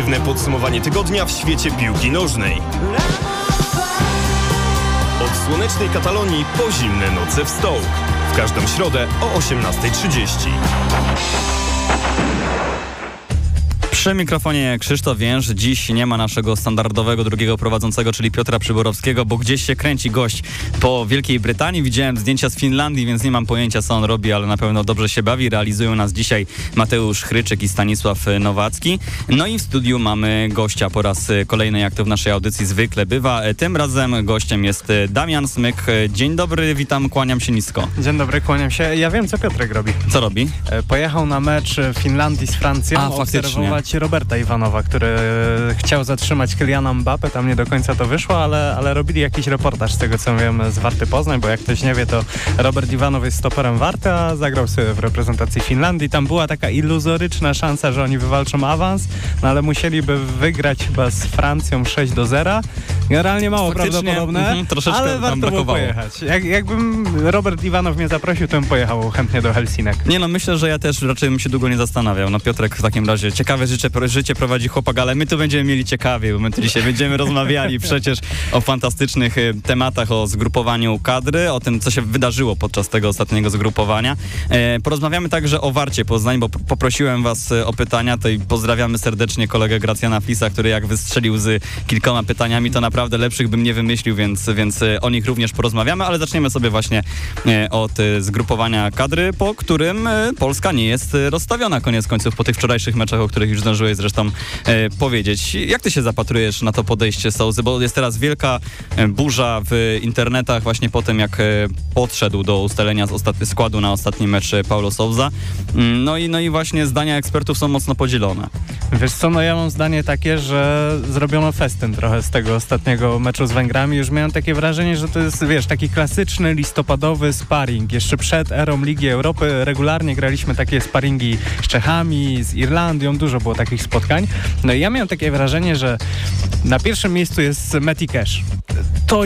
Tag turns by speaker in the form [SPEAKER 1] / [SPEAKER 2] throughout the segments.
[SPEAKER 1] Subiektywne podsumowanie tygodnia w świecie piłki nożnej. Od słonecznej Katalonii po zimne noce w Stołk. W każdą środę o 18.30.
[SPEAKER 2] Przy mikrofonie Krzysztof Więż. Dziś nie ma naszego standardowego drugiego prowadzącego, czyli Piotra Przyborowskiego, bo gdzieś się kręci gość po Wielkiej Brytanii. Widziałem zdjęcia z Finlandii, więc nie mam pojęcia, co on robi, ale na pewno dobrze się bawi. Realizują nas dzisiaj Mateusz Chryczek i Stanisław Nowacki. No i w studiu mamy gościa po raz kolejny, jak to w naszej audycji zwykle bywa. Tym razem gościem jest Damian Smyk. Dzień dobry, witam, kłaniam się nisko.
[SPEAKER 3] Dzień dobry, kłaniam się. Ja wiem, co Piotrek robi.
[SPEAKER 2] Co robi?
[SPEAKER 3] E, Pojechał na mecz Finlandii z Francją,
[SPEAKER 2] A,
[SPEAKER 3] obserwować Roberta Iwanowa, który chciał zatrzymać Kyliana Mbappe, tam nie do końca to wyszło, ale, ale robili jakiś reportaż z tego, co wiem, z Warty Poznań, bo jak ktoś nie wie, to Robert Iwanow jest stoperem Warty, a zagrał sobie w reprezentacji Finlandii. Tam była taka iluzoryczna szansa, że oni wywalczą awans, no ale musieliby wygrać chyba z Francją 6 do 0. Generalnie mało
[SPEAKER 2] Faktycznie,
[SPEAKER 3] prawdopodobne,
[SPEAKER 2] mhm, troszeczkę
[SPEAKER 3] ale
[SPEAKER 2] tam
[SPEAKER 3] warto było
[SPEAKER 2] brakowało.
[SPEAKER 3] pojechać. Jak, jakbym Robert Iwanow mnie zaprosił, to bym pojechał chętnie do Helsinek.
[SPEAKER 2] Nie no, myślę, że ja też raczej bym się długo nie zastanawiał. No Piotrek w takim razie ciekawe życie, życie prowadzi chłopak, ale my tu będziemy mieli ciekawie, bo my tu dzisiaj będziemy rozmawiali przecież o fantastycznych y, tematach, o zgrupowaniu kadry, o tym, co się wydarzyło podczas tego ostatniego zgrupowania. E, porozmawiamy także o Warcie Poznań, bo poprosiłem was y, o pytania, to i pozdrawiamy serdecznie kolegę Gracjana Flisa, który jak wystrzelił z kilkoma pytaniami, to naprawdę lepszych bym nie wymyślił, więc, więc y, o nich również porozmawiamy, ale zaczniemy sobie właśnie od zgrupowania kadry, po którym Polska nie jest rozstawiona koniec końców po tych wczorajszych meczach, o których już zdążyłeś zresztą e, powiedzieć. Jak ty się zapatrujesz na to podejście Sołzy, bo jest teraz wielka e, burza w internetach właśnie po tym, jak e, podszedł do ustalenia składu na ostatni mecz Paulo Souza. Mm, No i, no i właśnie zdania ekspertów są mocno podzielone.
[SPEAKER 3] Wiesz co, no ja mam zdanie takie, że zrobiono festyn trochę z tego ostatniego meczu z Węgrami. Już miałem takie wrażenie, że to jest, wiesz, taki klasyczny listopadowy sparring. Jeszcze przed erą Ligi Europy regularnie graliśmy takie sparingi z Czechami, z Irlandią, dużo było takich spotkań. No i ja miałem takie wrażenie, że na pierwszym miejscu jest Matty Cash. To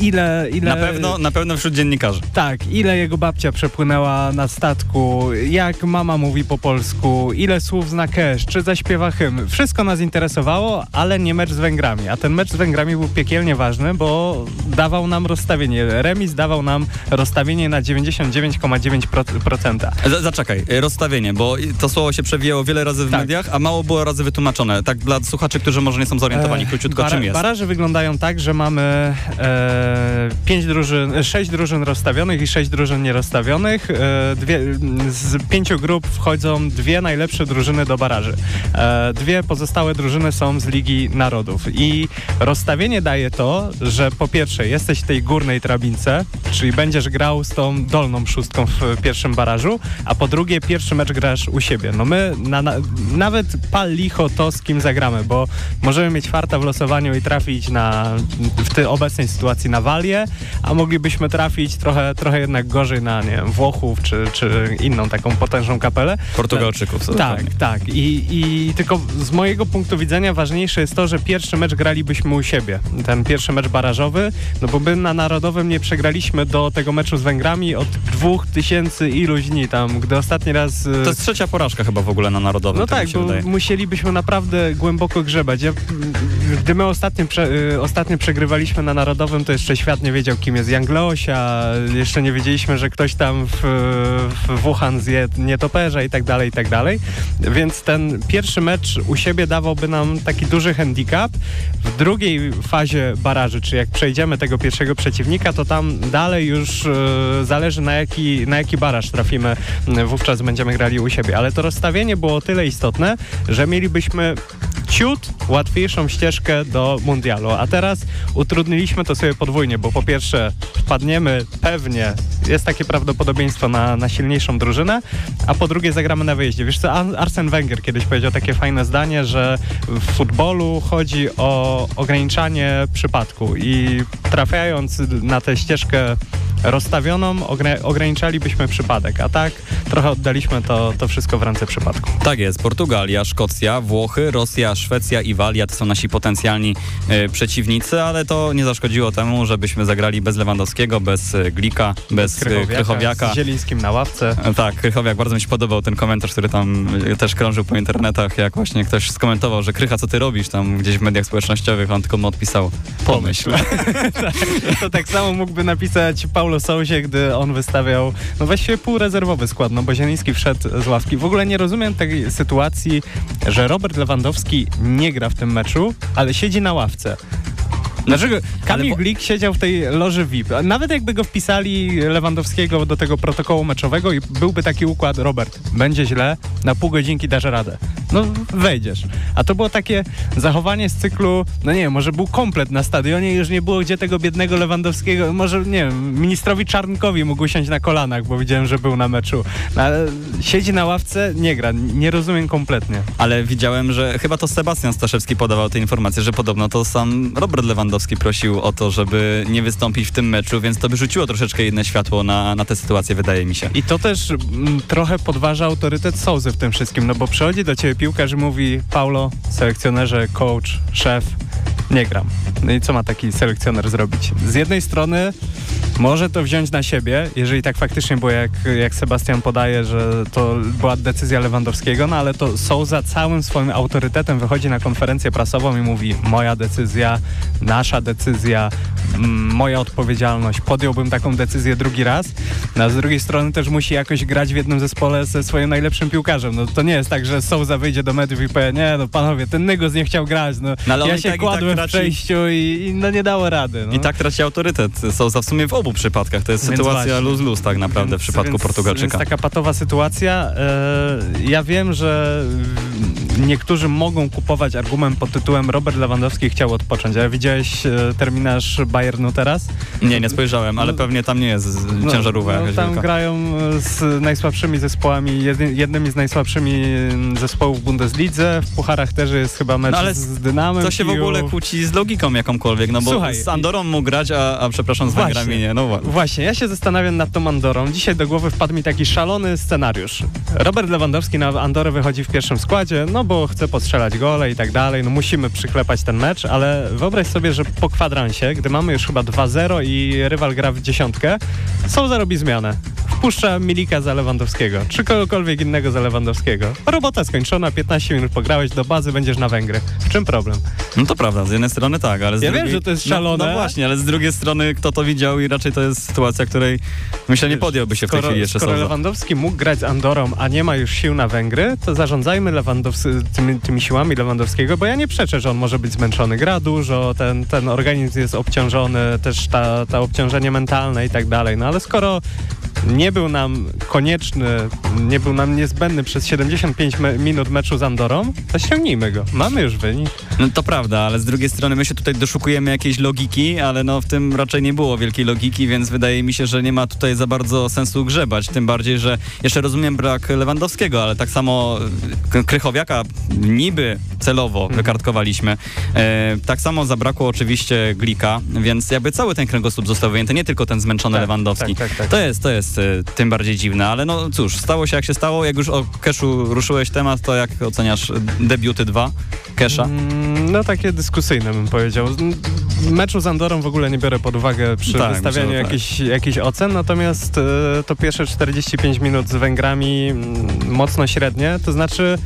[SPEAKER 3] ile, ile...
[SPEAKER 2] Na pewno, na pewno wśród dziennikarzy.
[SPEAKER 3] Tak, ile jego babcia przepłynęła na statku, jak mama mówi po polsku, ile słów zna Cash, czy zaśpiewa hymn. Wszystko nas interesowało, ale nie mecz z Węgrami. A ten mecz z Węgrami był piekielnie ważny, bo dawał nam rozstawienie. Remis dawał nam rozstawienie na 99,9%.
[SPEAKER 2] Z- Zaczekaj, rozstawienie, bo to słowo się przewijało wiele razy w
[SPEAKER 3] Tak.
[SPEAKER 2] mediach, a mało było razy wytłumaczone. Tak dla słuchaczy, którzy może nie są zorientowani
[SPEAKER 3] E,
[SPEAKER 2] króciutko,
[SPEAKER 3] bara-
[SPEAKER 2] czym jest.
[SPEAKER 3] Baraże wyglądają tak, że mamy e, pięć drużyn, e, sześć drużyn rozstawionych i sześć drużyn nierozstawionych. E, dwie, z pięciu grup wchodzą dwie najlepsze drużyny do baraży. E, dwie pozostałe drużyny są z Ligi Narodów. I rozstawienie daje to, że po pierwsze jesteś w tej górnej drabince, czyli będziesz grał z tą dolną szóstką w pierwszym barażu, a po drugie pierwszy mecz grasz u siebie. No my na, na, nawet pal licho to, z kim zagramy, bo możemy mieć farta w losowaniu i trafić na, w tej obecnej sytuacji na Walię, a moglibyśmy trafić trochę, trochę jednak gorzej na nie wiem, Włochów czy, czy inną taką potężną kapelę.
[SPEAKER 2] Portugalczyków.
[SPEAKER 3] Tak,
[SPEAKER 2] dokładnie.
[SPEAKER 3] tak. I, I tylko z mojego punktu widzenia ważniejsze jest to, że pierwszy mecz gralibyśmy u siebie. Ten pierwszy mecz barażowy, no bo my na Narodowym nie przegraliśmy do tego meczu z Węgrami od dwóch tysięcy iluś dni tam, gdy ostatni raz... e,
[SPEAKER 2] To jest trzecia porażka chyba w ogóle na Narodowym.
[SPEAKER 3] no
[SPEAKER 2] tak,
[SPEAKER 3] tak,
[SPEAKER 2] mi.
[SPEAKER 3] Musielibyśmy naprawdę głęboko grzebać. Ja, gdy my ostatnio, prze, y, ostatnio przegrywaliśmy na Narodowym, to jeszcze świat nie wiedział, kim jest Jan Leosia, jeszcze nie wiedzieliśmy, że ktoś tam w, w Wuhan zje nietoperza i tak dalej, i tak dalej. Więc ten pierwszy mecz u siebie dawałby nam taki duży handicap. W drugiej fazie baraży, czy jak przejdziemy tego pierwszego przeciwnika, to tam dalej już y, zależy na jaki, na jaki baraż trafimy, wówczas będziemy grali u siebie. Ale to rozstawienie było o tyle istotne, że mielibyśmy ciut łatwiejszą ścieżkę do mundialu. A teraz utrudniliśmy to sobie podwójnie, bo po pierwsze wpadniemy pewnie, jest takie prawdopodobieństwo na, na silniejszą drużynę, a po drugie zagramy na wyjeździe. Wiesz co, Arsen Wenger kiedyś powiedział takie fajne zdanie, że w futbolu chodzi o ograniczanie przypadku i trafiając na tę ścieżkę rozstawioną ogra- ograniczalibyśmy przypadek, a tak trochę oddaliśmy to, to wszystko w ręce przypadku.
[SPEAKER 2] Tak jest. Portugalia, Szkocja, Włochy, Rosja, Szwecja i Walia to są nasi potencjalni e, przeciwnicy, ale to nie zaszkodziło temu, żebyśmy zagrali bez Lewandowskiego, bez e, Glika, bez, Krychowiaka. Krychowiaka.
[SPEAKER 3] Z Zielińskim na ławce.
[SPEAKER 2] Tak, Krychowiak, bardzo mi się podobał ten komentarz, który tam e, też krążył po internetach, jak właśnie ktoś skomentował, że Krycha, co ty robisz tam gdzieś w mediach społecznościowych, on tylko mu odpisał pomyśl.
[SPEAKER 3] tak, to tak samo mógłby napisać Paulo Sousie, gdy on wystawiał no właściwie półrezerwowy skład, no bo Zieliński wszedł z ławki. W ogóle nie rozumiem tej sytuacji, że Robert Lewandowski nie gra w tym meczu, ale siedzi na ławce. Dlaczego Kamil bo... Glik siedział w tej loży VIP? Nawet jakby go wpisali Lewandowskiego do tego protokołu meczowego i byłby taki układ, Robert, będzie źle, na pół godzinki dasz radę. No wejdziesz. A to było takie zachowanie z cyklu, no nie wiem, może był komplet na stadionie już nie było gdzie tego biednego Lewandowskiego, może nie wiem, ministrowi Czarnkowi mógł usiąść na kolanach, bo widziałem, że był na meczu. No, ale siedzi na ławce, nie gra, nie rozumiem kompletnie.
[SPEAKER 2] Ale widziałem, że chyba to Sebastian Staszewski podawał te informacje, że podobno to sam Robert Lewandowski prosił o to, żeby nie wystąpić w tym meczu, więc to by rzuciło troszeczkę inne światło na, na tę sytuację, wydaje mi się.
[SPEAKER 3] I to też m, mm, trochę podważa autorytet Souzy w tym wszystkim, no bo przychodzi do ciebie piłkarz mówi Paulo, selekcjonerze, coach, szef, nie gram. No i co ma taki selekcjoner zrobić? Z jednej strony może to wziąć na siebie, jeżeli tak faktycznie było, jak, jak Sebastian podaje, że to była decyzja Lewandowskiego, no ale to Souza całym swoim autorytetem wychodzi na konferencję prasową i mówi moja decyzja, nasza decyzja, moja odpowiedzialność, podjąłbym taką decyzję drugi raz, no, a z drugiej strony też musi jakoś grać w jednym zespole ze swoim najlepszym piłkarzem. No to nie jest tak, że Souza wyjdzie do mediów i powie, nie no panowie, ten Nygos nie chciał grać, no, no ja się tak, kładłem tak w przejściu i, i, no nie dało rady. No.
[SPEAKER 2] I tak traci autorytet Souza w sumie w obu przypadkach. To jest więc sytuacja lose-lose tak naprawdę więc, w przypadku
[SPEAKER 3] więc,
[SPEAKER 2] Portugalczyka.
[SPEAKER 3] Więc taka patowa sytuacja. E, ja wiem, że niektórzy mogą kupować argument pod tytułem Robert Lewandowski chciał odpocząć. A widziałeś e, terminarz Bayernu teraz?
[SPEAKER 2] Nie, nie spojrzałem, ale no, pewnie tam nie jest no, ciężarówka. No,
[SPEAKER 3] tam grają z najsłabszymi zespołami, jednymi z najsłabszymi zespołów w Bundeslidze. W pucharach też jest chyba mecz no, z Dynamem.
[SPEAKER 2] To się w ogóle kłóci z logiką jakąkolwiek, no bo Słuchaj, z Andorą mógł grać, a, a przepraszam, z Węgrami nie. No
[SPEAKER 3] właśnie. właśnie, ja się zastanawiam nad tą Andorą. Dzisiaj do głowy wpadł mi taki szalony scenariusz. Robert Lewandowski na Andorę wychodzi w pierwszym składzie, no bo chce postrzelać gole i tak dalej, no musimy przyklepać ten mecz, ale wyobraź sobie, że po kwadransie, gdy mamy już chyba 2-0 i rywal gra w dziesiątkę, są zarobi zmianę. Wpuszcza Milika za Lewandowskiego, czy kogokolwiek innego za Lewandowskiego. Robota skończona, 15 minut pograłeś, do bazy będziesz na Węgry. W czym problem?
[SPEAKER 2] No to prawda, z jednej strony tak, ale z
[SPEAKER 3] ja
[SPEAKER 2] drugiej...
[SPEAKER 3] wiem, że to jest szalone.
[SPEAKER 2] No, no, właśnie, ale z drugiej strony kto to widział i raczej to jest sytuacja, której myślę nie podjąłby się w tej chwili jeszcze
[SPEAKER 3] Skoro Lewandowski mógł grać z Andorą, a nie ma już sił na Węgry, to zarządzajmy Lewandowski, tymi, tymi siłami Lewandowskiego, bo ja nie przeczę, że on może być zmęczony, gra dużo, ten, ten organizm jest obciążony, też ta, ta obciążenie mentalne i tak dalej, no ale skoro nie był nam konieczny, nie był nam niezbędny przez 75 me minut meczu z Andorą, to ściągnijmy go. Mamy już wynik.
[SPEAKER 2] No to prawda, ale z drugiej strony my się tutaj doszukujemy jakiejś logiki, ale no w tym raczej nie było wielkiej logiki, więc wydaje mi się, że nie ma tutaj za bardzo sensu grzebać. Tym bardziej, że jeszcze rozumiem brak Lewandowskiego, ale tak samo e, Krychowiaka niby celowo mhm. wykartkowaliśmy. E, tak samo zabrakło oczywiście Glika, więc jakby cały ten kręgosłup został wyjęty, nie tylko ten zmęczony tak, Lewandowski. Tak, tak, tak. to jest, to jest jest y, tym bardziej dziwne, ale no cóż, stało się jak się stało. Jak już o Keszu ruszyłeś temat, to jak oceniasz debiuty 2 Kesha? Mm,
[SPEAKER 3] no takie dyskusyjne bym powiedział. Meczu z Andorą w ogóle nie biorę pod uwagę przy tak, wystawianiu tak. jakichś, jakichś ocen, natomiast y, to pierwsze 45 minut z Węgrami mm, mocno średnie, to znaczy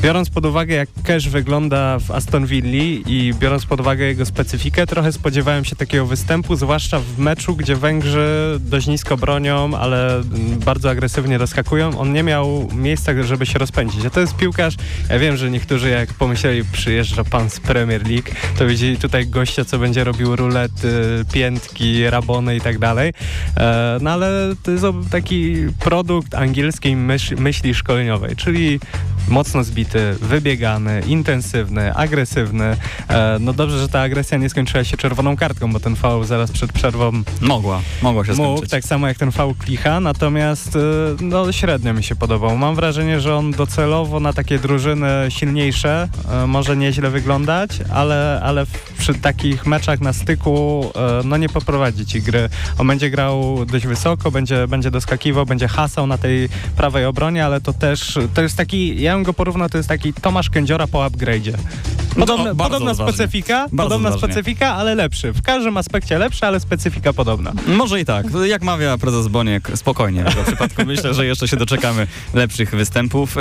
[SPEAKER 3] Biorąc pod uwagę, jak Cash wygląda w Aston Villa i biorąc pod uwagę jego specyfikę, trochę spodziewałem się takiego występu, zwłaszcza w meczu, gdzie Węgrzy dość nisko bronią, ale bardzo agresywnie rozskakują. On nie miał miejsca, żeby się rozpędzić. A to jest piłkarz, ja wiem, że niektórzy jak pomyśleli, przyjeżdża pan z Premier League, to widzieli tutaj gościa, co będzie robił rulety, piętki, rabony i tak dalej. E, no ale to jest taki produkt angielskiej myśli szkoleniowej, czyli mocno zbity, wybiegany, intensywny, agresywny. E, no dobrze, że ta agresja nie skończyła się czerwoną kartką, bo ten faul zaraz przed przerwą
[SPEAKER 2] mogła, mogła się mógł, skończyć.
[SPEAKER 3] tak samo jak ten faul Klicha, natomiast e, no średnio mi się podobał. Mam wrażenie, że on docelowo na takie drużyny silniejsze e, może nieźle wyglądać, ale, ale przy takich meczach na styku e, no nie poprowadzi ci gry. On będzie grał dość wysoko, będzie, będzie doskakiwał, będzie hasał na tej prawej obronie, ale to też, to jest taki, ja bym go porównał, to jest taki Tomasz Kędziora po upgrade'zie. Podobna,
[SPEAKER 2] No, bardzo
[SPEAKER 3] podobna
[SPEAKER 2] odważnie.
[SPEAKER 3] specyfika,
[SPEAKER 2] Bardzo
[SPEAKER 3] podobna
[SPEAKER 2] odważnie.
[SPEAKER 3] specyfika, ale lepszy. W każdym aspekcie lepszy, ale specyfika podobna.
[SPEAKER 2] Może i tak. Jak mawia prezes Boniek, spokojnie. W przypadku myślę, że jeszcze się doczekamy lepszych występów. E,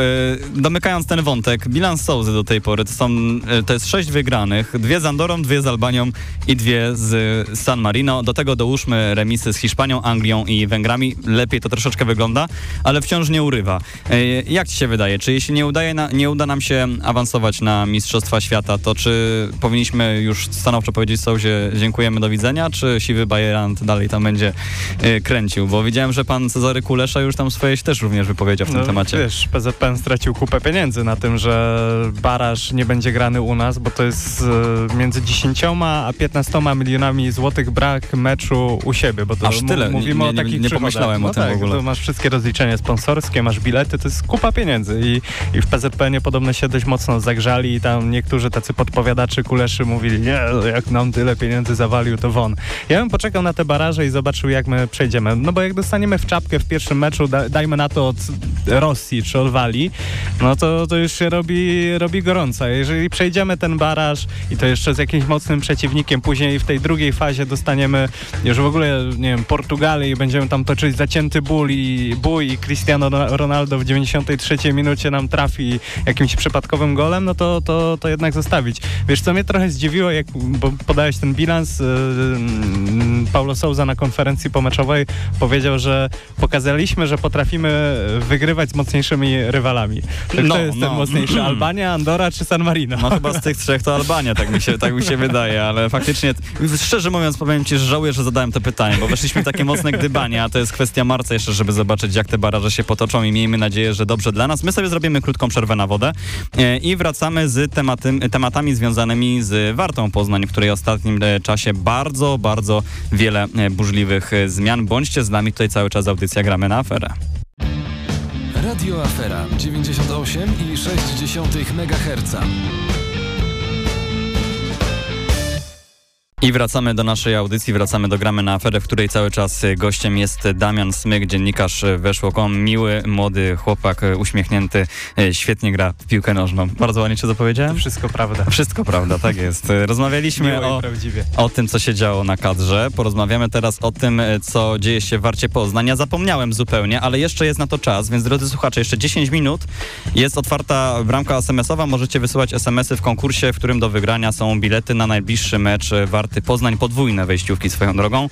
[SPEAKER 2] Domykając ten wątek, bilans Souzy do tej pory to, są, e, to jest sześć wygranych, dwie z Andorą, dwie z Albanią i dwie z San Marino. Do tego dołóżmy remisy z Hiszpanią, Anglią i Węgrami. Lepiej to troszeczkę wygląda, ale wciąż nie urywa. E, Jak ci się wydaje? Czy jeśli nie, udaje na, nie uda nam się awansować na Mistrzostwa Świata, to czy powinniśmy już stanowczo powiedzieć Souzie dziękujemy, do widzenia, czy siwy Bajerant dalej tam będzie e, kręcił? Bo widziałem, że pan Cezary Kulesza już tam swoje się też również wypowiedział w tym temacie.
[SPEAKER 3] No, Wiesz, PZPN stracił kupę pieniędzy na tym, że baraż nie będzie grany u nas, bo to jest e, między 10 a 15 milionami złotych brak meczu u siebie, bo to
[SPEAKER 2] Aż tyle?
[SPEAKER 3] mówimy
[SPEAKER 2] Nie-
[SPEAKER 3] o
[SPEAKER 2] nie-
[SPEAKER 3] takich
[SPEAKER 2] nie
[SPEAKER 3] przychodach.
[SPEAKER 2] pomyślałem o
[SPEAKER 3] no
[SPEAKER 2] tym
[SPEAKER 3] tak,
[SPEAKER 2] w ogóle.
[SPEAKER 3] Masz wszystkie rozliczenia sponsorskie, masz bilety, to jest kupa pieniędzy i, i w PZPN-ie podobno się dość mocno zagrzali i tam niektórzy tacy podpowiadaczy kuleszy mówili, nie, no jak nam tyle pieniędzy zawalił, to won. Ja bym poczekał na te baraże i zobaczył, jak my przejdziemy. No bo jak dostaniemy w czapkę w pierwszym meczu, da, dajmy na to od Rosji czy od Walii, no to, to już się robi, robi gorąco. Jeżeli przejdziemy ten baraż i to jeszcze z mocnym przeciwnikiem, później w tej drugiej fazie dostaniemy już w ogóle, nie wiem, Portugalię i będziemy tam toczyć zacięty ból i bój i Cristiano Ronaldo w 93 minucie nam trafi jakimś przypadkowym golem, no to, to, to jednak zostawić. Wiesz, co mnie trochę zdziwiło, jak bo podałeś ten bilans, yy, Paulo Souza na konferencji pomeczowej powiedział, że pokazaliśmy, że potrafimy wygrywać z mocniejszymi rywalami. To
[SPEAKER 2] No,
[SPEAKER 3] kto jest ten
[SPEAKER 2] no.
[SPEAKER 3] mocniejszy, Albania, Andora czy San Marino?
[SPEAKER 2] No chyba z tych trzech to Albania, tak mi się, tak mi się wydaje, ale faktycznie, szczerze mówiąc, powiem ci, że żałuję, że zadałem to pytanie, bo weszliśmy w takie mocne gdybanie, a to jest kwestia marca jeszcze, żeby zobaczyć, jak te baraże się potoczą i miejmy nadzieję, że dobrze dla nas. My sobie zrobimy krótką przerwę na wodę e, i wracamy z tematy, tematami związanymi z Wartą Poznań, w której w ostatnim e, czasie bardzo, bardzo wiele e, burzliwych zmian. Bądźcie z nami, tutaj cały czas audycja Gramy na Aferę.
[SPEAKER 4] Radio Afera 98,6 MHz.
[SPEAKER 2] I wracamy do naszej audycji, wracamy do Gramy na Aferę, w której cały czas y, gościem jest Damian Smyk, dziennikarz y, Weszło.com. Miły, młody chłopak, y, uśmiechnięty, świetnie gra w piłkę nożną. Bardzo ładnie cię
[SPEAKER 3] To
[SPEAKER 2] zapowiedziałem?
[SPEAKER 3] wszystko prawda.
[SPEAKER 2] Wszystko prawda, tak jest. Rozmawialiśmy o, o tym, co się działo na kadrze. Porozmawiamy teraz o tym, co dzieje się w Warcie Poznań. Ja zapomniałem zupełnie, ale jeszcze jest na to czas, więc drodzy słuchacze, jeszcze 10 minut. Jest otwarta bramka SMS-owa. Możecie wysyłać SMS-y w konkursie, w którym do wygrania są bilety na najbliższy mecz y, Warty Poznań. Podwójne wejściówki swoją drogą.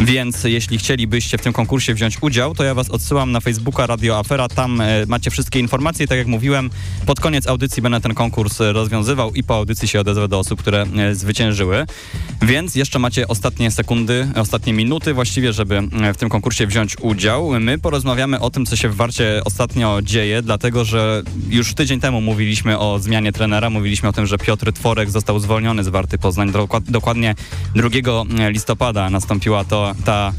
[SPEAKER 2] Więc jeśli chcielibyście w tym konkursie wziąć udział, to ja was odsyłam na Facebooka Radio Afera. Tam e, macie wszystkie informacje. Tak jak mówiłem, pod koniec audycji będę ten konkurs rozwiązywał i po audycji się odezwę do osób, które e, zwyciężyły. Więc jeszcze macie ostatnie sekundy, ostatnie minuty właściwie, żeby e, w tym konkursie wziąć udział. My porozmawiamy o tym, co się w Warcie ostatnio dzieje, dlatego że już tydzień temu mówiliśmy o zmianie trenera, mówiliśmy o tym, że Piotr Tworek został zwolniony z Warty Poznań. Dokład- Dokładnie 2 listopada nastąpiła to ta,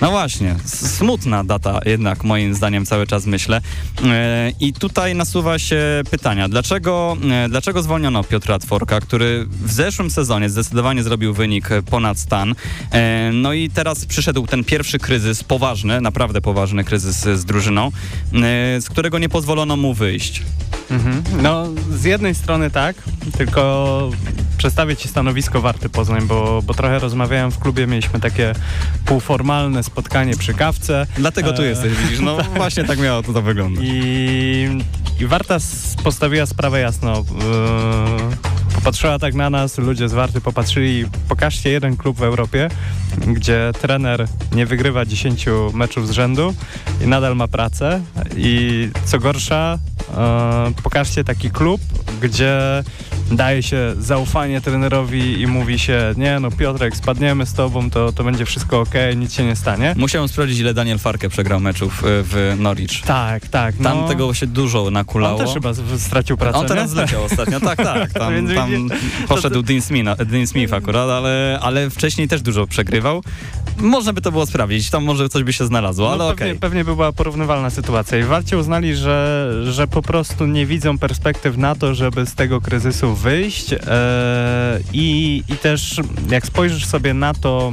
[SPEAKER 2] no właśnie, smutna data jednak moim zdaniem cały czas myślę. E, I tutaj nasuwa się pytania, dlaczego, e, dlaczego zwolniono Piotra Tworka, który w zeszłym sezonie zdecydowanie zrobił wynik ponad stan. E, No i teraz przyszedł ten pierwszy kryzys, poważny, naprawdę poważny kryzys z drużyną, z którego nie pozwolono mu wyjść.
[SPEAKER 3] Mhm. No, z jednej strony tak, tylko przedstawię Ci stanowisko Warty Poznań, bo, bo trochę rozmawiałem w klubie, mieliśmy takie półformalne spotkanie przy kawce.
[SPEAKER 2] Dlatego tu
[SPEAKER 3] E,
[SPEAKER 2] jesteś, widzisz, no właśnie tak miało to, to wyglądać.
[SPEAKER 3] I, i Warta postawiła sprawę jasno. Yy, popatrzyła tak na nas, ludzie z Warty popatrzyli, pokażcie jeden klub w Europie, gdzie trener nie wygrywa 10 meczów z rzędu i nadal ma pracę. I co gorsza, yy, pokażcie taki klub, gdzie daje się zaufanie trenerowi i mówi się, nie no Piotrek, spadniemy z tobą, to, to będzie wszystko ok, nic się nie stanie.
[SPEAKER 2] Musiałem sprawdzić, ile Daniel Farke przegrał meczów e, w Norwich.
[SPEAKER 3] Tak, tak.
[SPEAKER 2] Tam
[SPEAKER 3] no.
[SPEAKER 2] tego się dużo nakulało.
[SPEAKER 3] On też chyba stracił pracę,
[SPEAKER 2] On teraz zleciał ostatnio, tak, tak. Tam, tam poszedł Dean Smith, Dean Smith akurat, ale, ale wcześniej też dużo przegrywał. Można by to było sprawdzić, tam może coś by się znalazło, ale
[SPEAKER 3] no, pewnie, pewnie by była porównywalna sytuacja. I Warcie uznali, że, że po prostu nie widzą perspektyw na to, żeby z tego kryzysu wyjść e, i, i też jak spojrzysz sobie na to,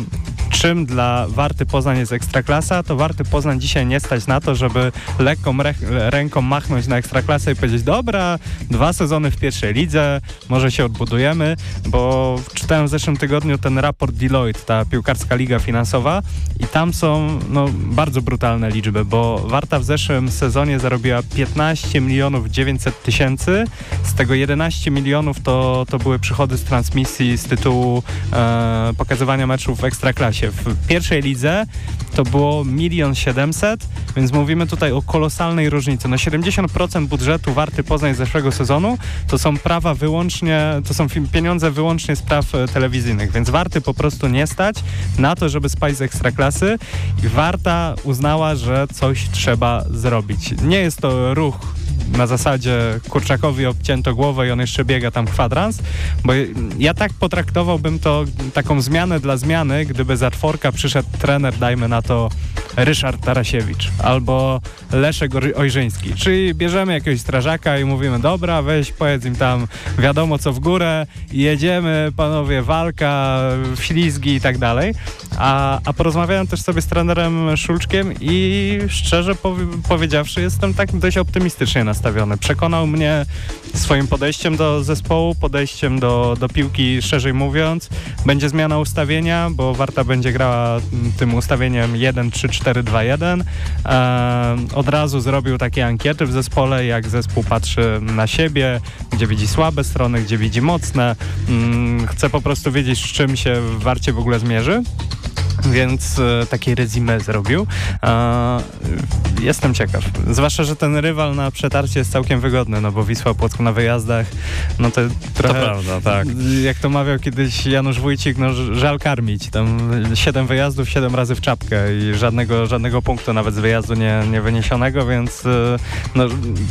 [SPEAKER 3] czym dla Warty Poznań jest Ekstraklasa, to Warty Poznań dzisiaj nie stać na to, żeby lekką ręką machnąć na Ekstraklasę i powiedzieć, dobra, dwa sezony w pierwszej lidze, może się odbudujemy, bo czytałem w zeszłym tygodniu ten raport Deloitte, ta piłkarska liga finansowa i tam są no, bardzo brutalne liczby, bo Warta w zeszłym sezonie zarobiła 15 milionów 900 tysięcy, z tego 11 milionów to, to były przychody z transmisji z tytułu e, pokazywania meczów w Ekstraklasie. W pierwszej lidze to było milion 700, więc mówimy tutaj o kolosalnej różnicy. No 70% budżetu Warty Poznań z zeszłego sezonu to są prawa wyłącznie, to są pieniądze wyłącznie z praw e, telewizyjnych, więc Warty po prostu nie stać na to, żeby spać z Ekstraklasy i Warta uznała, że coś trzeba zrobić. Nie jest to ruch na zasadzie Kurczakowi obcięto głowę i on jeszcze biega tam kwadrans, bo ja tak potraktowałbym to taką zmianę dla zmiany, gdyby za czworka przyszedł trener, dajmy na to Ryszard Tarasiewicz albo Leszek Ojrzyński. Czyli bierzemy jakiegoś strażaka i mówimy, dobra, weź powiedz im tam wiadomo co w górę, jedziemy, panowie, walka, ślizgi i tak dalej. A, a porozmawiałem też sobie z trenerem Szulczkiem i szczerze powie, powiedziawszy jestem tak dość optymistycznie nastawiony. Przekonał mnie swoim podejściem do zespołu, podejściem do, do piłki szerzej mówiąc. Będzie zmiana ustawienia, bo Warta będzie grała mm, tym ustawieniem 1-3-4 421 Od razu zrobił takie ankiety w zespole, jak zespół patrzy na siebie, gdzie widzi słabe strony, gdzie widzi mocne. Mm, Chce po prostu wiedzieć, z czym się w Warcie w ogóle zmierzy więc e, takie rezime zrobił. E, jestem ciekaw. Zwłaszcza, że ten rywal na przetarcie jest całkiem wygodny, no bo Wisła Płock na wyjazdach, no to trochę...
[SPEAKER 2] prawda, tak.
[SPEAKER 3] Jak to mawiał kiedyś Janusz Wójcik, no żal karmić. Tam siedem wyjazdów, siedem razy w czapkę i żadnego, żadnego punktu nawet z wyjazdu nie, nie wyniesionego, więc e, no,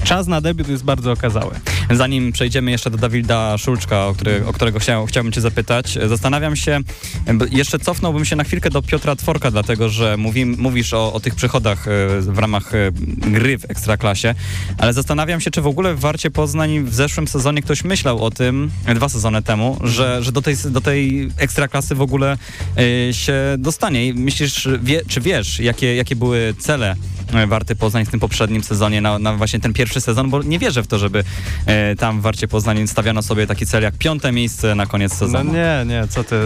[SPEAKER 3] czas na debiut jest bardzo okazały.
[SPEAKER 2] Zanim przejdziemy jeszcze do Dawida Szulczka, o, który, o którego chciał, chciałbym cię zapytać, zastanawiam się, jeszcze cofnąłbym się na chwilkę do Piotra Tworka, dlatego że mówi, mówisz o, o tych przychodach e, w ramach e, gry w Ekstraklasie, ale zastanawiam się, czy w ogóle w Warcie Poznań w zeszłym sezonie ktoś myślał o tym, e, dwa sezony temu, że, że do, tej, do tej Ekstraklasy w ogóle się dostanie. I Myślisz, wie, czy wiesz, jakie, jakie były cele Warty Poznań w tym poprzednim sezonie na, na właśnie ten pierwszy sezon, bo nie wierzę w to, żeby e, tam w Warcie Poznań stawiano sobie taki cel jak piąte miejsce na koniec
[SPEAKER 3] No
[SPEAKER 2] sezonu.
[SPEAKER 3] nie, nie, co ty.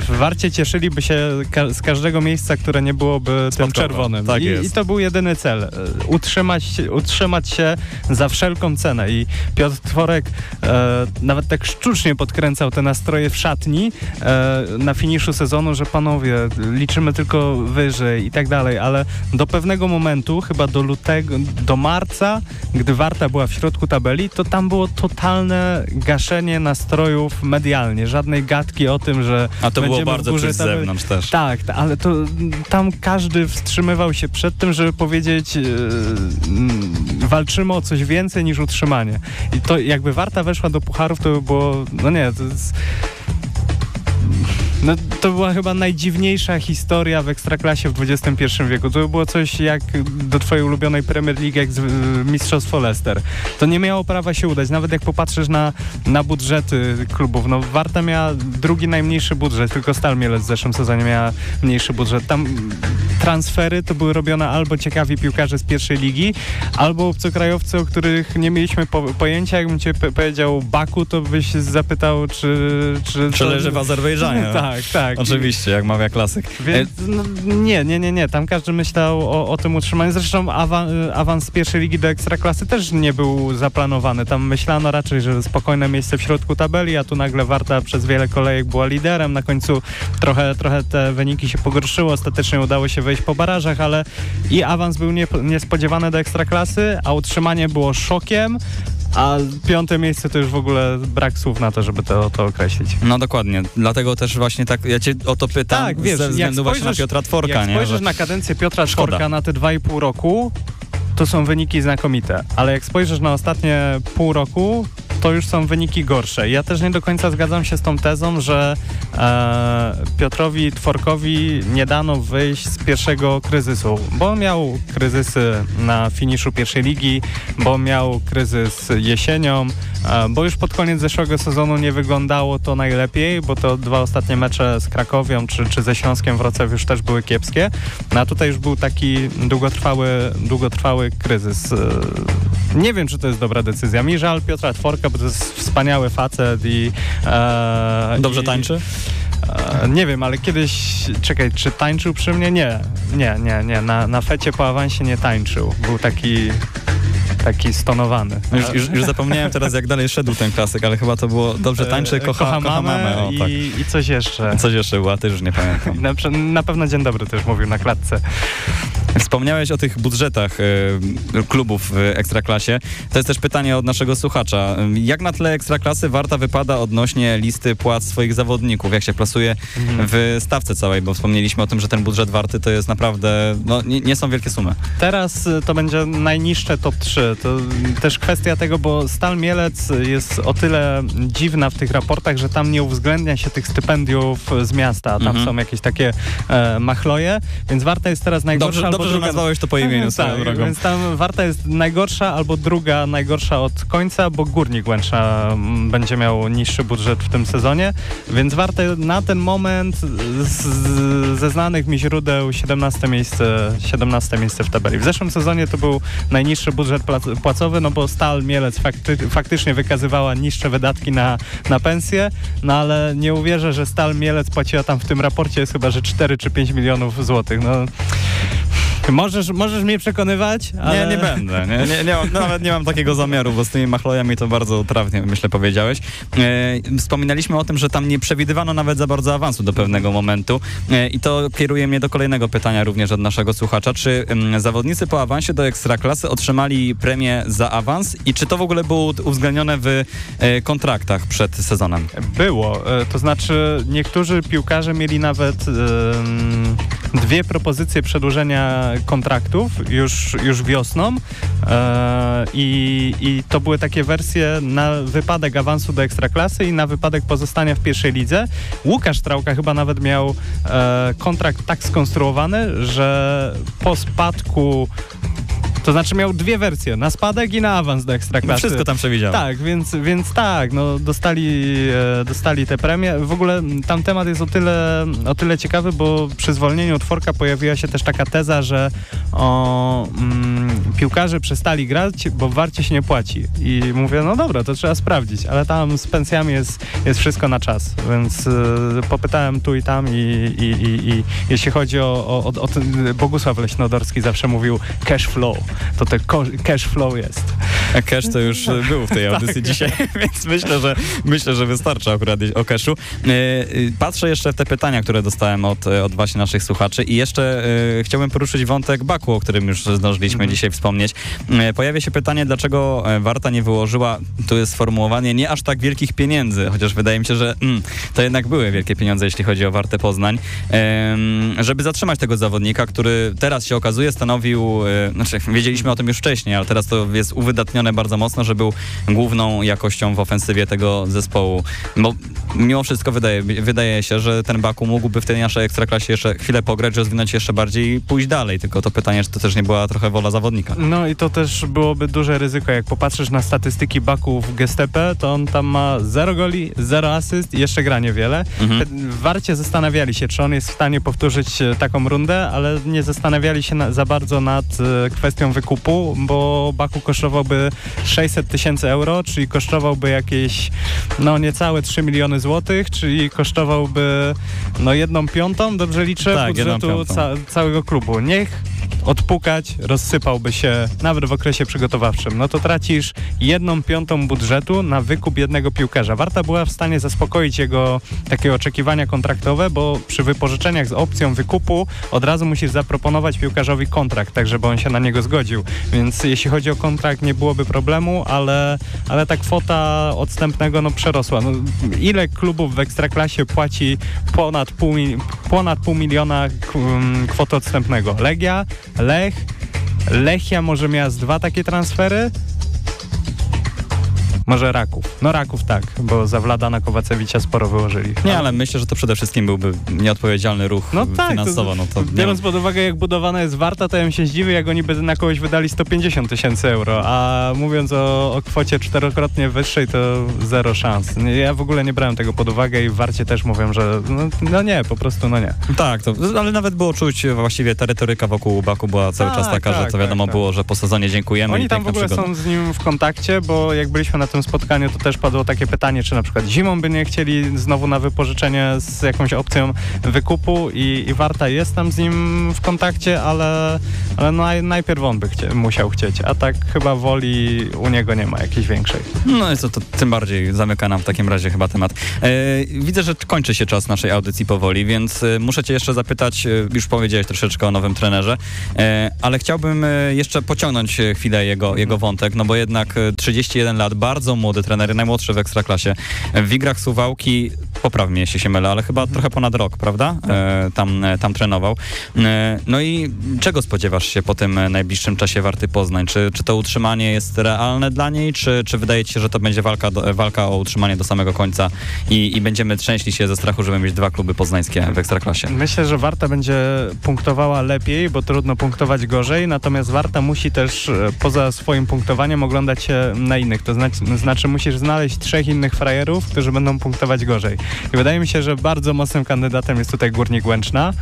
[SPEAKER 3] W Warcie cieszyliby się ka z każdego miejsca, które nie byłoby tym
[SPEAKER 2] Spadkowe.
[SPEAKER 3] czerwonym.
[SPEAKER 2] Tak
[SPEAKER 3] I. I to był jedyny cel. e, Utrzymać, się- utrzymać się za wszelką cenę. I Piotr Tworek e, nawet tak sztucznie podkręcał te nastroje w szatni e, na finiszu sezonu, że panowie, liczymy tylko wyżej i tak dalej, ale do pewnego momentu, chyba do lutego, do marca, gdy Warta była w środku tabeli, to tam było totalne gaszenie nastrojów medialnie. Żadnej gadki o tym, że
[SPEAKER 2] A to było bardzo
[SPEAKER 3] górze
[SPEAKER 2] czuć z
[SPEAKER 3] tabeli.
[SPEAKER 2] zewnątrz też.
[SPEAKER 3] Tak, ta- ale to tam każdy wstrzymywał się przed tym, żeby powiedzieć yy, walczymy o coś więcej niż utrzymanie. I to jakby Warta weszła do pucharów, to by było, no nie, to jest... No, to była chyba najdziwniejsza historia w Ekstraklasie w XXI wieku. To by było coś jak do twojej ulubionej Premier League, jak z, y, Mistrzostwo Leicester. To nie miało prawa się udać. Nawet jak popatrzysz na, na budżety klubów, no Warta miała drugi najmniejszy budżet, tylko Stal Mielec w zeszłym sezonie miała mniejszy budżet. Tam transfery to były robione albo ciekawi piłkarze z pierwszej ligi, albo obcokrajowcy, o których nie mieliśmy po, pojęcia. Jakbym cię powiedział Baku, to byś zapytał, czy... Czy,
[SPEAKER 2] Czy leży w Azerbejdżanie?
[SPEAKER 3] tak, tak.
[SPEAKER 2] Oczywiście, jak mawia klasyk.
[SPEAKER 3] Więc, no, nie, nie, nie, nie. Tam każdy myślał o, o tym utrzymaniu. Zresztą awa, awans z pierwszej ligi do ekstraklasy też nie był zaplanowany. Tam myślano raczej, że spokojne miejsce w środku tabeli, a tu nagle Warta przez wiele kolejek była liderem. Na końcu trochę, trochę te wyniki się pogorszyły. Ostatecznie udało się wejść po barażach, ale i awans był nie, niespodziewany do ekstraklasy, a utrzymanie było szokiem. A piąte miejsce to już w ogóle brak słów na to, żeby to, to określić.
[SPEAKER 2] No dokładnie, dlatego też właśnie tak, ja cię o to pytam
[SPEAKER 3] Tak, wiesz,
[SPEAKER 2] ze względu właśnie na Piotra Tworka,
[SPEAKER 3] Jak
[SPEAKER 2] nie?
[SPEAKER 3] spojrzysz
[SPEAKER 2] Że-
[SPEAKER 3] na kadencję Piotra
[SPEAKER 2] Szkoda.
[SPEAKER 3] Czworka na te 2,5 roku, to są wyniki znakomite. Ale jak spojrzysz na ostatnie pół roku, to już są wyniki gorsze. Ja też nie do końca zgadzam się z tą tezą, że e, Piotrowi Tworkowi nie dano wyjść z pierwszego kryzysu, bo miał kryzysy na finiszu pierwszej ligi, bo miał kryzys jesienią, e, bo już pod koniec zeszłego sezonu nie wyglądało to najlepiej, bo to dwa ostatnie mecze z Krakowią czy, czy ze Śląskiem Wrocław już też były kiepskie. No a tutaj już był taki długotrwały, długotrwały kryzys. E, Nie wiem, czy to jest dobra decyzja. Mi żal Piotra Tworka, bo to jest wspaniały facet i... e,
[SPEAKER 2] Dobrze
[SPEAKER 3] i,
[SPEAKER 2] tańczy?
[SPEAKER 3] E, nie wiem, ale kiedyś, czekaj, czy tańczył przy mnie? Nie, nie, nie, nie. Na, na fecie po awansie nie tańczył. Był taki, taki stonowany.
[SPEAKER 2] Już, już, już zapomniałem teraz, jak dalej szedł ten klasyk, ale chyba to było Dobrze tańczy,
[SPEAKER 3] E,
[SPEAKER 2] kocha, kocha mamę. O,
[SPEAKER 3] i,
[SPEAKER 2] tak.
[SPEAKER 3] i coś jeszcze.
[SPEAKER 2] Coś jeszcze było, a też już nie pamiętam.
[SPEAKER 3] Na, na pewno Dzień Dobry też mówił na klatce.
[SPEAKER 2] Wspomniałeś o tych budżetach e, klubów w Ekstraklasie. To jest też pytanie od naszego słuchacza. Jak na tle Ekstraklasy Warta wypada odnośnie listy płac swoich zawodników? Jak się plasuje w stawce całej? Bo wspomnieliśmy o tym, że ten budżet Warty to jest naprawdę, no nie, nie są wielkie sumy.
[SPEAKER 3] Teraz y, to będzie najniższe top 3. To też kwestia tego, bo Stal Mielec jest o tyle dziwna w tych raportach, że tam nie uwzględnia się tych stypendiów z miasta. Tam
[SPEAKER 2] Mhm.
[SPEAKER 3] są jakieś takie e, machloje, więc Warta jest teraz najgorsza
[SPEAKER 2] Dobrze,
[SPEAKER 3] albo
[SPEAKER 2] dobrze że
[SPEAKER 3] druga...
[SPEAKER 2] nazwałeś to po imieniu
[SPEAKER 3] tak,
[SPEAKER 2] drogą.
[SPEAKER 3] więc tam Warta jest najgorsza albo druga najgorsza od końca, bo Górnik Łęcza mm, będzie miał niższy budżet w tym sezonie, więc Warta na ten moment z, ze znanych mi źródeł 17 miejsce, 17 miejsce w tabeli. W zeszłym sezonie to był najniższy budżet płacowy, no bo Stal Mielec fakty, faktycznie wykazywała niższe wydatki na, na pensje, no ale nie uwierzę, że Stal Mielec płaciła tam w tym raporcie jest chyba, że 4 czy 5 milionów złotych. No, Możesz, możesz mnie przekonywać, ale...
[SPEAKER 2] Nie, nie będę. Nie, nie, nie, nawet nie mam takiego zamiaru, bo z tymi machlojami to bardzo trafnie, myślę, powiedziałeś. E, wspominaliśmy o tym, że tam nie przewidywano nawet za bardzo awansu do pewnego momentu e, i to kieruje mnie do kolejnego pytania również od naszego słuchacza. Czy em, zawodnicy po awansie do Ekstraklasy otrzymali premię za awans i czy to w ogóle było uwzględnione w e, kontraktach przed sezonem?
[SPEAKER 3] Było. E, To znaczy niektórzy piłkarze mieli nawet dwie propozycje przedłużenia kontraktów już, już wiosną e, i, i to były takie wersje na wypadek awansu do Ekstraklasy i na wypadek pozostania w pierwszej lidze. Łukasz Trałka chyba nawet miał e, kontrakt tak skonstruowany, że po spadku to znaczy miał dwie wersje, na spadek i na awans do Ekstraklasy.
[SPEAKER 2] Wszystko tam przewidziałem.
[SPEAKER 3] Tak, więc, więc tak, no dostali, e, dostali te premie. W ogóle tam temat jest o tyle, o tyle ciekawy, bo przy zwolnieniu Tworka pojawiła się też taka teza, że o, mm, piłkarze przestali grać, bo w warcie się nie płaci. I mówię, no dobra, to trzeba sprawdzić, ale tam z pensjami jest, jest wszystko na czas, więc e, popytałem tu i tam i, i, i, i jeśli chodzi o, o, o, o Bogusław Leśnodorski zawsze mówił cash flow, to ten cash flow jest.
[SPEAKER 2] A Cash to już e, był w tej
[SPEAKER 3] Tak.
[SPEAKER 2] audycji dzisiaj, więc myślę, że myślę, że wystarczy akurat o cashu. E, e, Patrzę jeszcze w te pytania, które dostałem od, od właśnie naszych słuchaczy i jeszcze chciałbym poruszyć wątek Baku, o którym już zdążyliśmy
[SPEAKER 3] Mhm.
[SPEAKER 2] dzisiaj wspomnieć. Pojawia się pytanie, dlaczego Warta nie wyłożyła, tu jest sformułowanie, nie aż tak wielkich pieniędzy, chociaż wydaje mi się, że mm, to jednak były wielkie pieniądze, jeśli chodzi o Wartę Poznań, żeby zatrzymać tego zawodnika, który teraz się okazuje stanowił, znaczy wiedzieliśmy o tym już wcześniej, ale teraz to jest uwydatnione bardzo mocno, że był główną jakością w ofensywie tego zespołu. Bo mimo wszystko wydaje, wydaje się, że ten Baku mógłby w tej naszej ekstraklasie jeszcze chwilę pograć, rozwinąć jeszcze bardziej i pójść dalej. Tylko to pytanie, czy to też nie była trochę wola zawodnika.
[SPEAKER 3] No i to też byłoby duże ryzyko. Jak popatrzysz na statystyki Baku w Gestepe, to on tam ma 0 goli, 0 asyst i jeszcze gra niewiele.
[SPEAKER 2] Mhm.
[SPEAKER 3] Warcie zastanawiali się, czy on jest w stanie powtórzyć e, taką rundę, ale nie zastanawiali się na, za bardzo nad e, kwestią wykupu, bo Baku kosztowałby 600 tysięcy euro, czyli kosztowałby jakieś no niecałe 3 miliony złotych, czyli kosztowałby no jedną piątą, dobrze liczę,
[SPEAKER 2] Tak,
[SPEAKER 3] budżetu ca całego klubu. Niech odpukać, rozsypałby się nawet w okresie przygotowawczym. No to tracisz jedną piątą budżetu na wykup jednego piłkarza. Warta była w stanie zaspokoić jego takie oczekiwania kontraktowe, bo przy wypożyczeniach z opcją wykupu od razu musisz zaproponować piłkarzowi kontrakt, tak żeby on się na niego zgodził. Więc jeśli chodzi o kontrakt nie byłoby problemu, ale, ale ta kwota odstępnego no przerosła. No, ile klubów w Ekstraklasie płaci ponad pół, ponad pół miliona um, kwoty odstępnego? Legia, Lech, Lechia może miała z dwa takie transfery. Może Raków. No Raków tak, bo za Wladana Kowacewicza sporo wyłożyli.
[SPEAKER 2] Nie, ale myślę, że to przede wszystkim byłby nieodpowiedzialny ruch
[SPEAKER 3] No tak,
[SPEAKER 2] finansowo. no to
[SPEAKER 3] biorąc pod uwagę, jak budowana jest Warta, to ja bym się zdziwił, jak oni by na kogoś wydali 150 tysięcy euro, a mówiąc o, o kwocie czterokrotnie wyższej, to zero szans. Ja w ogóle nie brałem tego pod uwagę i w Warcie też mówią, że no, no nie, po prostu no nie.
[SPEAKER 2] Tak, to, ale nawet było czuć właściwie ta retoryka wokół Baku była cały
[SPEAKER 3] Tak,
[SPEAKER 2] czas taka, że
[SPEAKER 3] tak,
[SPEAKER 2] to wiadomo
[SPEAKER 3] tak, tak.
[SPEAKER 2] było, że po sezonie dziękujemy
[SPEAKER 3] Oni tam w ogóle
[SPEAKER 2] przygoda.
[SPEAKER 3] są z nim w kontakcie, bo jak byliśmy na tym spotkaniu, to też padło takie pytanie, czy na przykład zimą by nie chcieli znowu na wypożyczenie z jakąś opcją wykupu i, i Warta jest tam z nim w kontakcie, ale, ale naj, najpierw on by chcie, musiał chcieć, a tak chyba woli u niego nie ma jakiejś większej.
[SPEAKER 2] No i to, to tym bardziej zamyka nam w takim razie chyba temat. E, widzę, że kończy się czas naszej audycji powoli, więc e, muszę cię jeszcze zapytać, e, już powiedziałeś troszeczkę o nowym trenerze, e, ale chciałbym e, jeszcze pociągnąć chwilę jego, jego wątek, no bo jednak e, 31 lat, bardzo młody trener, najmłodszy w Ekstraklasie. E, W Wigrach Suwałki, popraw mnie, jeśli się mylę, ale chyba trochę ponad rok, prawda? E, tam, e, tam trenował. E, no i czego spodziewasz się po tym e, najbliższym czasie Warty Poznań? Czy, czy to utrzymanie jest realne dla niej, czy, czy wydaje ci się, że to będzie walka, do, walka o utrzymanie do samego końca i, i będziemy trzęśli się ze strachu, żeby mieć dwa kluby poznańskie w Ekstraklasie?
[SPEAKER 3] Myślę, że Warta będzie punktowała lepiej, bo trudno punktować gorzej, natomiast Warta musi też e, poza swoim punktowaniem oglądać się na innych. To znaczy, znaczy musisz znaleźć trzech innych frajerów, którzy będą punktować gorzej. I wydaje mi się, że bardzo mocnym kandydatem jest tutaj Górnik Łęczna.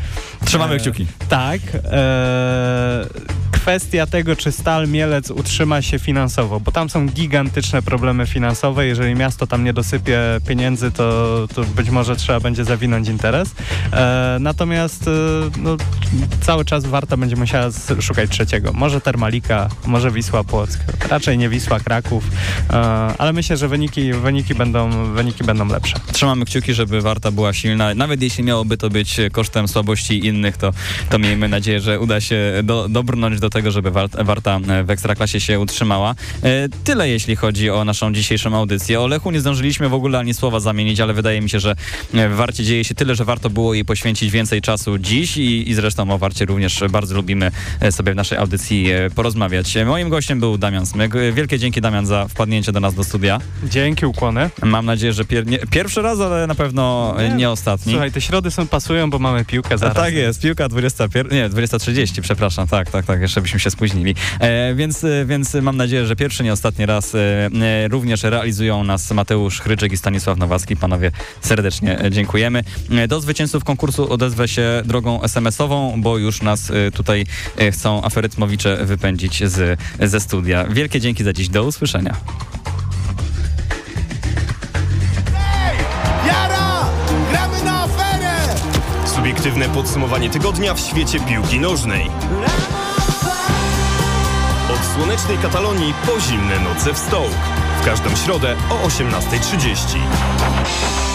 [SPEAKER 2] Trzymamy
[SPEAKER 3] E,
[SPEAKER 2] kciuki.
[SPEAKER 3] Tak. E, kwestia tego, czy Stal Mielec utrzyma się finansowo, bo tam są gigantyczne problemy finansowe. Jeżeli miasto tam nie dosypie pieniędzy, to, to być może trzeba będzie zawinąć interes. E, natomiast e, no, cały czas Warta będzie musiała szukać trzeciego. Może Termalika, może Wisła Płock. Raczej nie Wisła Kraków, e, ale myślę, że wyniki, wyniki, będą, wyniki będą lepsze.
[SPEAKER 2] Trzymamy kciuki, żeby Warta była silna. Nawet jeśli miałoby to być kosztem słabości innych, to, to miejmy nadzieję, że uda się do, dobrnąć do tego, żeby Warta, Warta w Ekstraklasie się utrzymała. E, tyle jeśli chodzi o naszą dzisiejszą audycję. O Lechu nie zdążyliśmy w ogóle ani słowa zamienić, ale wydaje mi się, że w Warcie dzieje się tyle, że warto było jej poświęcić więcej czasu dziś i, i zresztą o Warcie również bardzo lubimy e, sobie w naszej audycji e, porozmawiać. E, Moim gościem był Damian Smyk. E, Wielkie dzięki Damian za wpadnięcie do nas do studia.
[SPEAKER 3] Dzięki, ukłony.
[SPEAKER 2] Mam nadzieję, że pier nie, pierwszy raz, ale na pewno nie,
[SPEAKER 3] Nie,
[SPEAKER 2] ostatni.
[SPEAKER 3] Słuchaj, te środy są pasują, bo mamy piłkę
[SPEAKER 2] A
[SPEAKER 3] zaraz.
[SPEAKER 2] tak jest, piłka 21, nie, 20.30, przepraszam, tak, tak, tak, jeszcze byśmy się spóźnili. E, więc, e, więc mam nadzieję, że pierwszy, nie ostatni raz e, również realizują nas Mateusz Chryczek i Stanisław Nowacki. Panowie, serdecznie dziękujemy. E, Do zwycięzców konkursu odezwę się drogą SMS-ową, bo już nas e, tutaj e, chcą aferytmowicze wypędzić z, ze studia. Wielkie dzięki za dziś, do usłyszenia.
[SPEAKER 5] Jara! Gramy na aferę!
[SPEAKER 1] Subiektywne podsumowanie tygodnia w świecie piłki nożnej. Słonecznej Katalonii po zimne noce w Stołk. W każdą środę o 18.30.